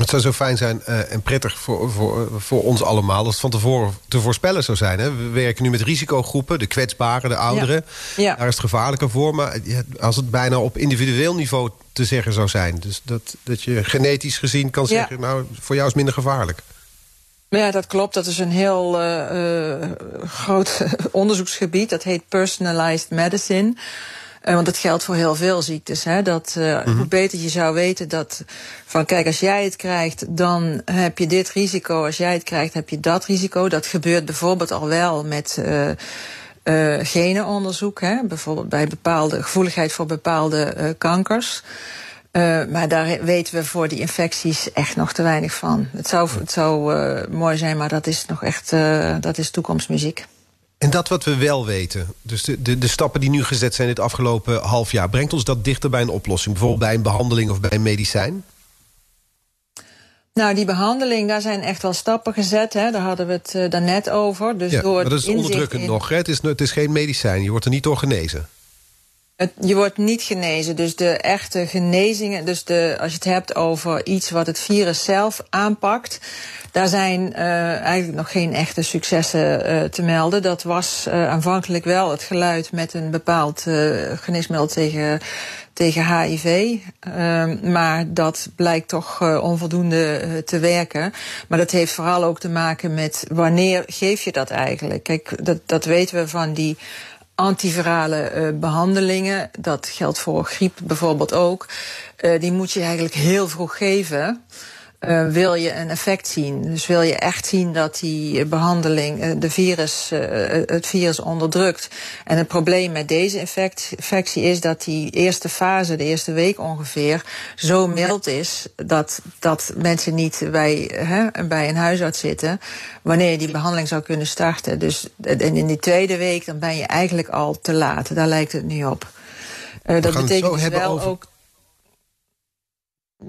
Het zou zo fijn zijn uh, en prettig voor, voor, voor ons allemaal... als het van tevoren te voorspellen zou zijn. Hè? We werken nu met risicogroepen, de kwetsbaren, de ouderen. Ja. Ja. Daar is het gevaarlijker voor. Maar als het bijna op individueel niveau te zeggen zou zijn... dus dat, dat je genetisch gezien kan zeggen... Ja. nou, voor jou is minder gevaarlijk. Ja, dat klopt. Dat is een heel uh, uh, groot (laughs) onderzoeksgebied. Dat heet personalized medicine... Uh, want het geldt voor heel veel ziektes. Hè? Dat, uh, mm -hmm. Hoe beter je zou weten dat van kijk, als jij het krijgt, dan heb je dit risico. Als jij het krijgt, heb je dat risico. Dat gebeurt bijvoorbeeld al wel met uh, uh, genenonderzoek. Hè? Bijvoorbeeld bij bepaalde gevoeligheid voor bepaalde kankers. Uh, maar daar weten we voor die infecties echt nog te weinig van. Het zou, het zou uh, mooi zijn, maar dat is nog echt uh, dat is toekomstmuziek. En dat wat we wel weten, dus de, de, de, stappen die nu gezet zijn... dit afgelopen half jaar, brengt ons dat dichter bij een oplossing? Bijvoorbeeld bij een behandeling of bij een medicijn? Nou, die behandeling, daar zijn echt wel stappen gezet. Hè? Daar hadden we het uh, daarnet over. Dus ja, door maar dat is onderdrukkend in... nog. Hè? Het, is, het is geen medicijn, je wordt er niet door genezen. Je wordt niet genezen. Dus de echte genezingen, dus de, als je het hebt over iets wat het virus zelf aanpakt, daar zijn uh, eigenlijk nog geen echte successen uh, te melden. Dat was uh, aanvankelijk wel het geluid met een bepaald geneesmiddel tegen, tegen HIV. Ehm, maar dat blijkt toch onvoldoende te werken. Maar dat heeft vooral ook te maken met wanneer geef je dat eigenlijk? Kijk, dat, dat weten we van die antivirale uh, behandelingen, dat geldt voor griep bijvoorbeeld ook, uh, die moet je eigenlijk heel vroeg geven. Uh, wil je een effect zien. Dus wil je echt zien dat die behandeling uh, de virus, uh, het virus onderdrukt. En het probleem met deze infectie is dat die eerste fase, de eerste week ongeveer, zo mild is dat, dat mensen niet bij, hè, bij een huisarts zitten wanneer je die behandeling zou kunnen starten. Dus en in die tweede week dan ben je eigenlijk al te laat. Daar lijkt het nu op. dat betekent dus wel over... ook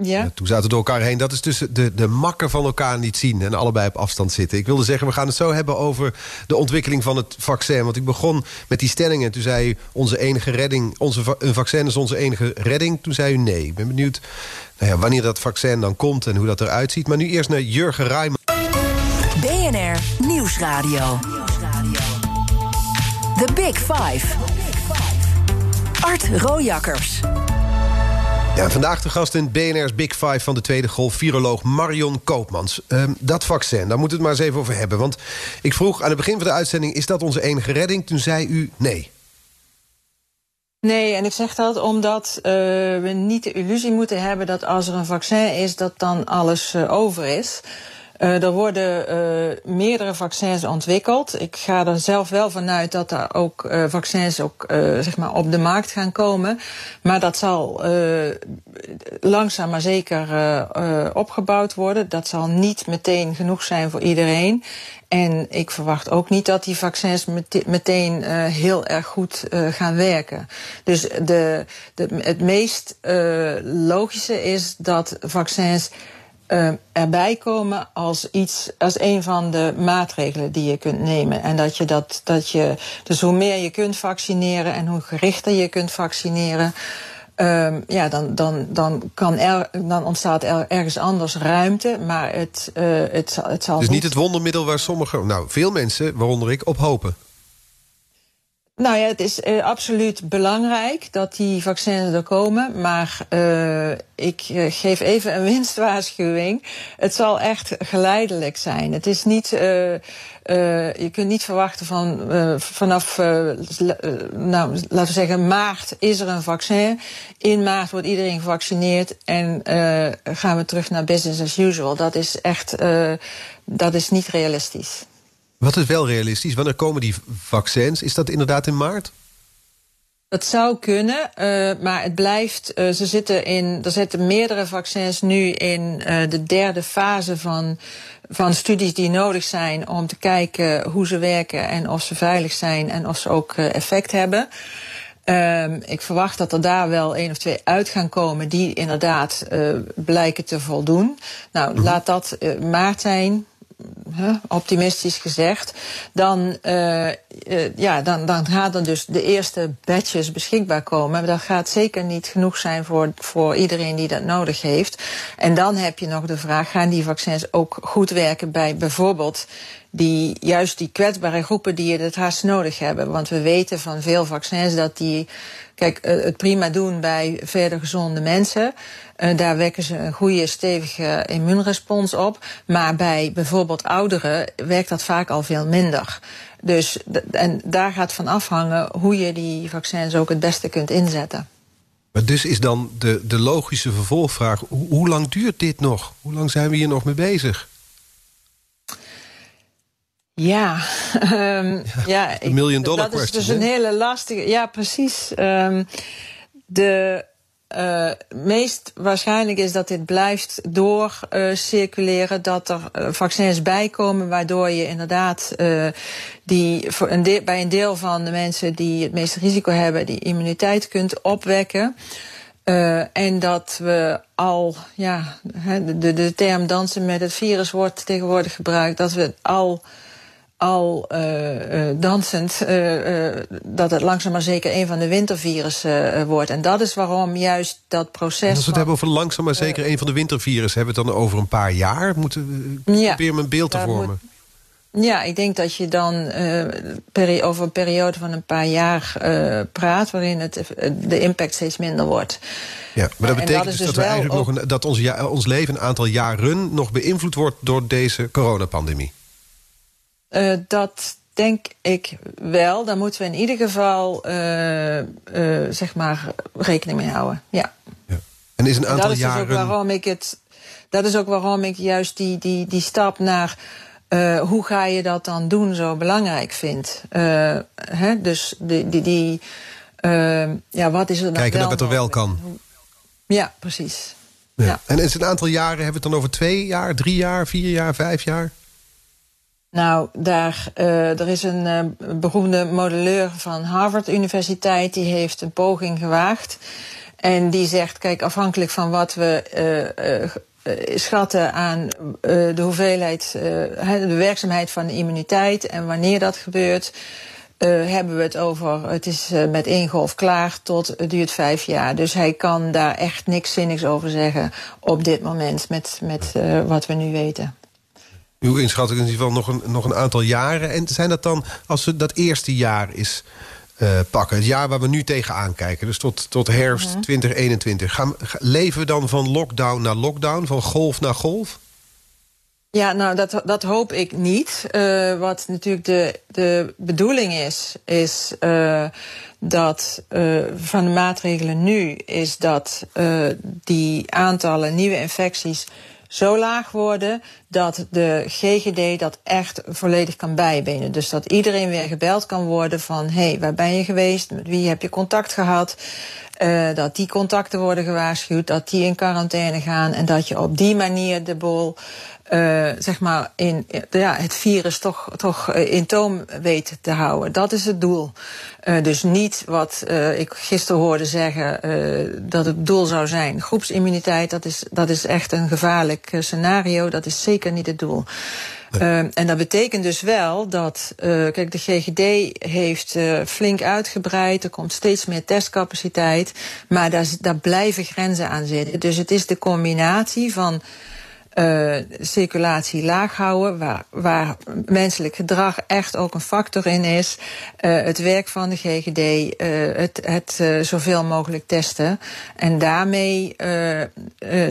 ja. Toen zaten we door elkaar heen. Dat is dus de, de makken van elkaar niet zien en allebei op afstand zitten. Ik wilde zeggen, we gaan het zo hebben over de ontwikkeling van het vaccin. Want ik begon met die stellingen. Toen zei u, onze enige redding, onze, een vaccin is onze enige redding. Toen zei u nee. Ik ben benieuwd nou ja, wanneer dat vaccin dan komt en hoe dat eruit ziet. Maar nu eerst naar Jurgen Rijman. BNR Nieuwsradio. The Big Five. Art Rojakkers. Ja, vandaag de gast in BNR's Big Five van de tweede golf... viroloog Marion Koopmans. Uh, dat vaccin, daar moeten we het maar eens even over hebben. Want ik vroeg aan het begin van de uitzending... is dat onze enige redding? Toen zei u nee. Nee, en ik zeg dat omdat uh, we niet de illusie moeten hebben dat als er een vaccin is, dat dan alles uh, over is. Uh, er worden uh, meerdere vaccins ontwikkeld. Ik ga er zelf wel vanuit dat er ook uh, vaccins ook, zeg maar op de markt gaan komen. Maar dat zal langzaam maar zeker opgebouwd worden. Dat zal niet meteen genoeg zijn voor iedereen. En ik verwacht ook niet dat die vaccins meteen heel erg goed gaan werken. Dus de, de, het meest logische is dat vaccins erbij komen als iets, als een van de maatregelen die je kunt nemen. En dat je dat, dat je, dus hoe meer je kunt vaccineren en hoe gerichter je kunt vaccineren. Um, ja, dan, dan, dan, kan er, dan ontstaat er ergens anders ruimte, maar het, uh, het, het zal. Dus niet het wondermiddel waar sommige, nou veel mensen, waaronder ik, op hopen. Nou ja, het is uh, absoluut belangrijk dat die vaccins er komen. Maar uh, ik uh, geef even een (laughs) winstwaarschuwing. Het zal echt geleidelijk zijn. Het is niet. je kunt niet verwachten van vanaf, nou, laten we zeggen, maart is er een vaccin. In maart wordt iedereen gevaccineerd en gaan we terug naar business as usual. Dat is echt, dat is niet realistisch. Wat is wel realistisch? Wanneer komen die vaccins? Is dat inderdaad in maart? Dat zou kunnen, uh, maar het blijft. Uh, ze zitten in, er zitten meerdere vaccins nu in uh, de derde fase van, van studies die nodig zijn om te kijken hoe ze werken en of ze veilig zijn en of ze ook effect hebben. Um, ik verwacht dat er daar wel één of twee uit gaan komen die inderdaad blijken te voldoen. Nou, mm laat dat maart zijn, optimistisch gezegd, dan, uh, ja, dan, dan gaat er dus de eerste batches beschikbaar komen. Maar dat gaat zeker niet genoeg zijn voor, voor iedereen die dat nodig heeft. En dan heb je nog de vraag, gaan die vaccins ook goed werken bij bijvoorbeeld die, juist die kwetsbare groepen die het haast nodig hebben. Want we weten van veel vaccins dat die kijk, uh, het prima doen bij verder gezonde mensen. Uh, daar wekken ze een goede, stevige immuunrespons op. Maar bij bijvoorbeeld ouderen werkt dat vaak al veel minder. Dus en daar gaat van afhangen hoe je die vaccins ook het beste kunt inzetten. Maar dus is dan de, de logische vervolgvraag: hoe, hoe lang duurt dit nog? Hoe lang zijn we hier nog mee bezig? Ja, um, (laughs) ja, ja dat is dus een hele lastige. Ja, precies. Um, de uh, meest waarschijnlijk is dat dit blijft door uh, circuleren, dat er uh, vaccins bijkomen, waardoor je inderdaad die voor bij een deel van de mensen die het meeste risico hebben, die immuniteit kunt opwekken. en dat we al, ja, de, de term dansen met het virus wordt tegenwoordig gebruikt, dat we al al uh, dansend uh, dat het langzaam maar zeker een van de wintervirussen wordt. En dat is waarom juist dat proces. En als we het hebben over langzaam maar zeker een van de wintervirussen, hebben we het dan over een paar jaar? Moeten we ja, proberen een beeld te vormen? Moet, ja, ik denk dat je dan over een periode van een paar jaar praat, waarin het, de impact steeds minder wordt. Ja, maar dat betekent dat dus, dat, we eigenlijk nog een, dat ons, ja, ons leven een aantal jaren nog beïnvloed wordt door deze coronapandemie. Uh, dat denk ik wel. Daar moeten we in ieder geval uh, uh, zeg maar rekening mee houden. Ja. ja. En is een aantal dat is jaren. Dus ook waarom ik het. Dat is ook waarom ik juist die, die, die stap naar hoe ga je dat dan doen zo belangrijk vind. Hè? Dus die, die, die ja, wat is er dan Kijken dat het er wel kan. Ja, precies. Ja. ja. En is een aantal jaren, hebben we het dan over twee jaar, drie jaar, vier jaar, vijf jaar? Nou, daar, uh, er is een uh, beroemde modelleur van Harvard Universiteit... die heeft een poging gewaagd. En die zegt, kijk, afhankelijk van wat we uh, schatten aan de hoeveelheid... de werkzaamheid van de immuniteit en wanneer dat gebeurt... hebben we het over, het is met één golf klaar tot het duurt vijf jaar. Dus hij kan daar echt niks zinnigs over zeggen op dit moment met, met wat we nu weten. Uw inschatting in ieder geval nog een, nog een aantal jaren. En zijn dat dan, als we dat eerste jaar is uh, pakken... het jaar waar we nu tegenaan kijken, dus tot, tot herfst 2021... Gaan, leven we dan van lockdown naar lockdown, van golf naar golf? Ja, nou, dat, dat hoop ik niet. Uh, wat natuurlijk de, de bedoeling is, is uh, dat uh, van de maatregelen nu is dat die aantallen nieuwe infecties zo laag worden dat de GGD dat echt volledig kan bijbenen. Dus dat iedereen weer gebeld kan worden van hé, hey, waar ben je geweest? Met wie heb je contact gehad? Uh, dat die contacten worden gewaarschuwd, dat die in quarantaine gaan en dat je op die manier de bol uh, zeg maar in, ja, het virus toch, toch eh, in toom weet te houden. Dat is het doel. Uh, dus niet wat uh, ik gisteren hoorde zeggen dat het doel zou zijn. Groepsimmuniteit, dat is, dat is echt een gevaarlijk scenario. Dat is zeker niet het doel. Uh, en dat betekent dus wel dat, uh, kijk, de GGD heeft uh, flink uitgebreid. Er komt steeds meer testcapaciteit. Maar daar, daar blijven grenzen aan zitten. Dus het is de combinatie van uh, circulatie laag houden, waar, waar menselijk gedrag echt ook een factor in is. Uh, het werk van de GGD, uh, eh, het, het zoveel mogelijk testen. En daarmee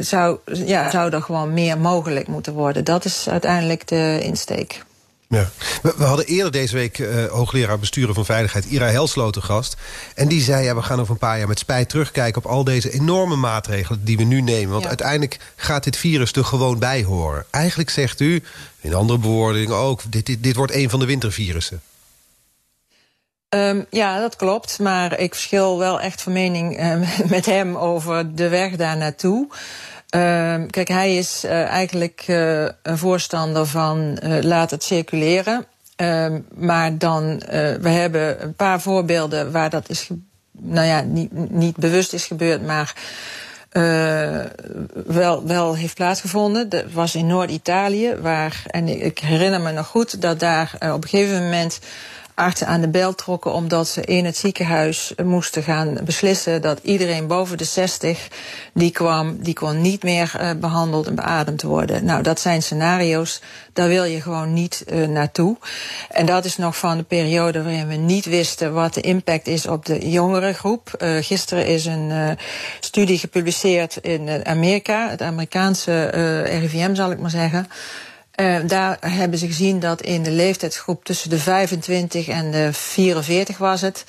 zou, ja, zou er gewoon meer mogelijk moeten worden. Dat is uiteindelijk de insteek. Ja. We, we, hadden eerder deze week uh, hoogleraar besturen van veiligheid Ira Helsloten gast. En die zei, ja, we gaan over een paar jaar met spijt terugkijken... op al deze enorme maatregelen die we nu nemen. Want uiteindelijk gaat dit virus er gewoon bij horen. Eigenlijk zegt u, in andere bewoordingen ook... dit, dit, dit wordt een van de wintervirussen. Um, ja, dat klopt. Maar ik verschil wel echt van mening uh, (laughs) met hem over de weg daar naartoe. Uh, kijk, hij is uh, eigenlijk uh, een voorstander van laat het circuleren. Ehm, maar dan, we hebben een paar voorbeelden waar dat is, nou ja, niet, niet bewust is gebeurd, maar wel, wel heeft plaatsgevonden. Dat was in Noord-Italië, waar, en ik herinner me nog goed dat daar op een gegeven moment artsen aan de bel trokken omdat ze in het ziekenhuis moesten gaan beslissen dat iedereen boven de 60 die kwam, die kon niet meer uh, behandeld en beademd worden. Nou, dat zijn scenario's, daar wil je gewoon niet uh, naartoe. En dat is nog van de periode waarin we niet wisten wat de impact is op de jongere groep. Uh, gisteren is een studie gepubliceerd in Amerika, het Amerikaanse RIVM zal ik maar zeggen. Uh, daar hebben ze gezien dat in de leeftijdsgroep tussen de 25 en de 44 was het.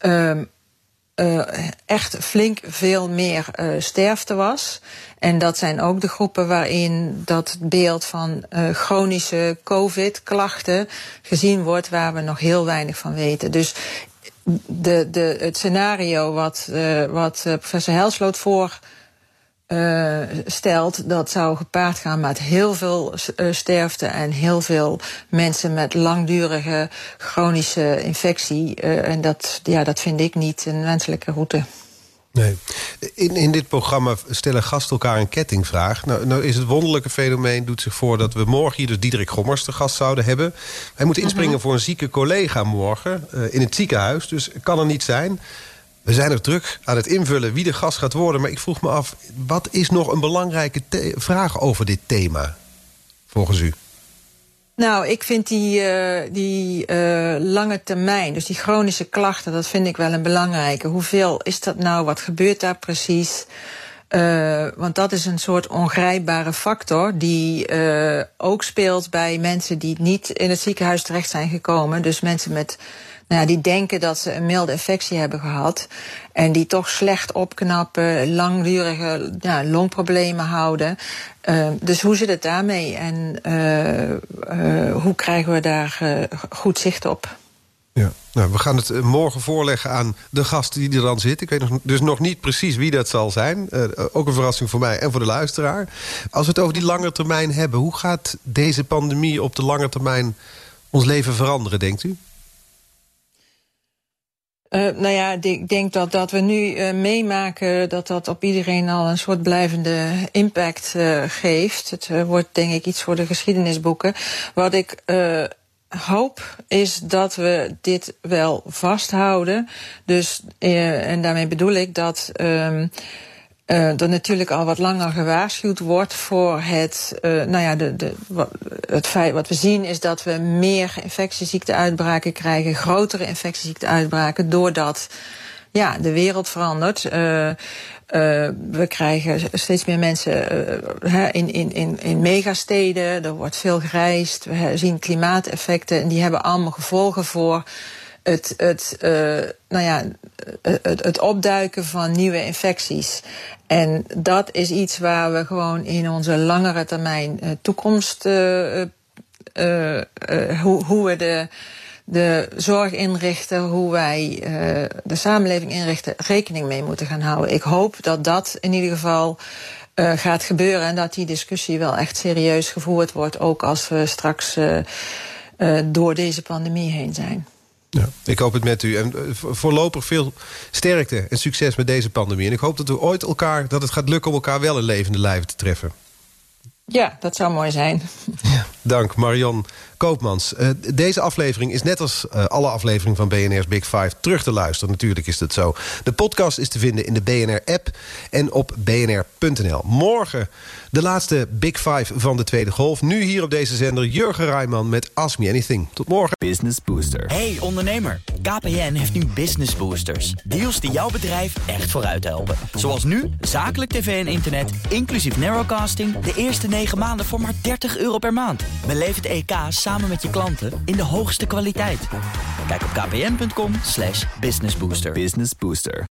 Uh, uh, echt flink veel meer uh, sterfte was. En dat zijn ook de groepen waarin dat beeld van uh, chronische COVID-klachten gezien wordt, waar we nog heel weinig van weten. Dus de, de, het scenario wat, wat professor Helsloot voor uh, stelt, dat zou gepaard gaan met heel veel uh, sterfte en heel veel mensen met langdurige chronische infectie. Uh, en dat, ja, dat vind ik niet een wenselijke route. Nee. In, in dit programma stellen gasten elkaar een kettingvraag. Nou, nou is het wonderlijke fenomeen doet zich voor dat we morgen hier dus Diederik Gommers te gast zouden hebben. Hij moet inspringen uh -huh. voor een zieke collega morgen in het ziekenhuis. Dus kan er niet zijn. We zijn er druk aan het invullen wie de gast gaat worden. Maar ik vroeg me af, wat is nog een belangrijke vraag over dit thema? Volgens u? Nou, ik vind die, uh, die uh, lange termijn, dus die chronische klachten... dat vind ik wel een belangrijke. Hoeveel is dat nou? Wat gebeurt daar precies? Uh, want dat is een soort ongrijpbare factor die ook speelt bij mensen die niet in het ziekenhuis terecht zijn gekomen. Dus mensen met nou, die denken dat ze een milde infectie hebben gehad. En die toch slecht opknappen, langdurige ja, longproblemen houden. Uh, dus hoe zit het daarmee en uh, uh, hoe krijgen we daar goed zicht op? Ja, nou, we gaan het morgen voorleggen aan de gast die er dan zit. Ik weet nog, dus nog niet precies wie dat zal zijn. ook een verrassing voor mij en voor de luisteraar. Als we het over die lange termijn hebben... hoe gaat deze pandemie op de lange termijn ons leven veranderen, denkt u? Uh, nou ja, ik denk dat dat we nu uh, meemaken dat dat op iedereen al een soort blijvende impact uh, geeft. Het wordt denk ik iets voor de geschiedenisboeken. Wat ik hoop is dat we dit wel vasthouden. Dus, en daarmee bedoel ik dat. Um, uh, er natuurlijk al wat langer gewaarschuwd wordt voor het, uh, nou ja, de, de, het feit wat we zien is dat we meer infectieziekteuitbraken krijgen, grotere infectieziekte-uitbraken, doordat ja, de wereld verandert. Uh, we krijgen steeds meer mensen in, in, in, in megasteden. Er wordt veel gereisd. We zien klimaateffecten. En die hebben allemaal gevolgen voor het, het, nou ja, het, het opduiken van nieuwe infecties. En dat is iets waar we gewoon in onze langere termijn toekomst. hoe, hoe we de de zorg inrichten, hoe wij de samenleving inrichten, rekening mee moeten gaan houden. Ik hoop dat dat in ieder geval gaat gebeuren en dat die discussie wel echt serieus gevoerd wordt, ook als we straks door deze pandemie heen zijn. Ja, ik hoop het met u. En voorlopig veel sterkte en succes met deze pandemie. En ik hoop dat we ooit elkaar, dat het gaat lukken om elkaar wel in levende lijven te treffen. Ja, dat zou mooi zijn. Ja, dank, Marion Koopmans. Uh, deze aflevering is net als uh, alle afleveringen van BNR's Big Five terug te luisteren. Natuurlijk is dat zo. De podcast is te vinden in de BNR-app en op bnr.nl. Morgen de laatste Big Five van de Tweede Golf. Nu hier op deze zender Jurgen Rijman met Ask Me Anything. Tot morgen. Business Booster. Hey ondernemer, KPN heeft nu Business Boosters. Deals die jouw bedrijf echt vooruit helpen. Zoals nu, zakelijk tv en internet, inclusief narrowcasting... de eerste 9 maanden voor maar 30 euro per maand. Beleef het EK samen met je klanten in de hoogste kwaliteit. Kijk op kpn.com businessbooster. Business Booster.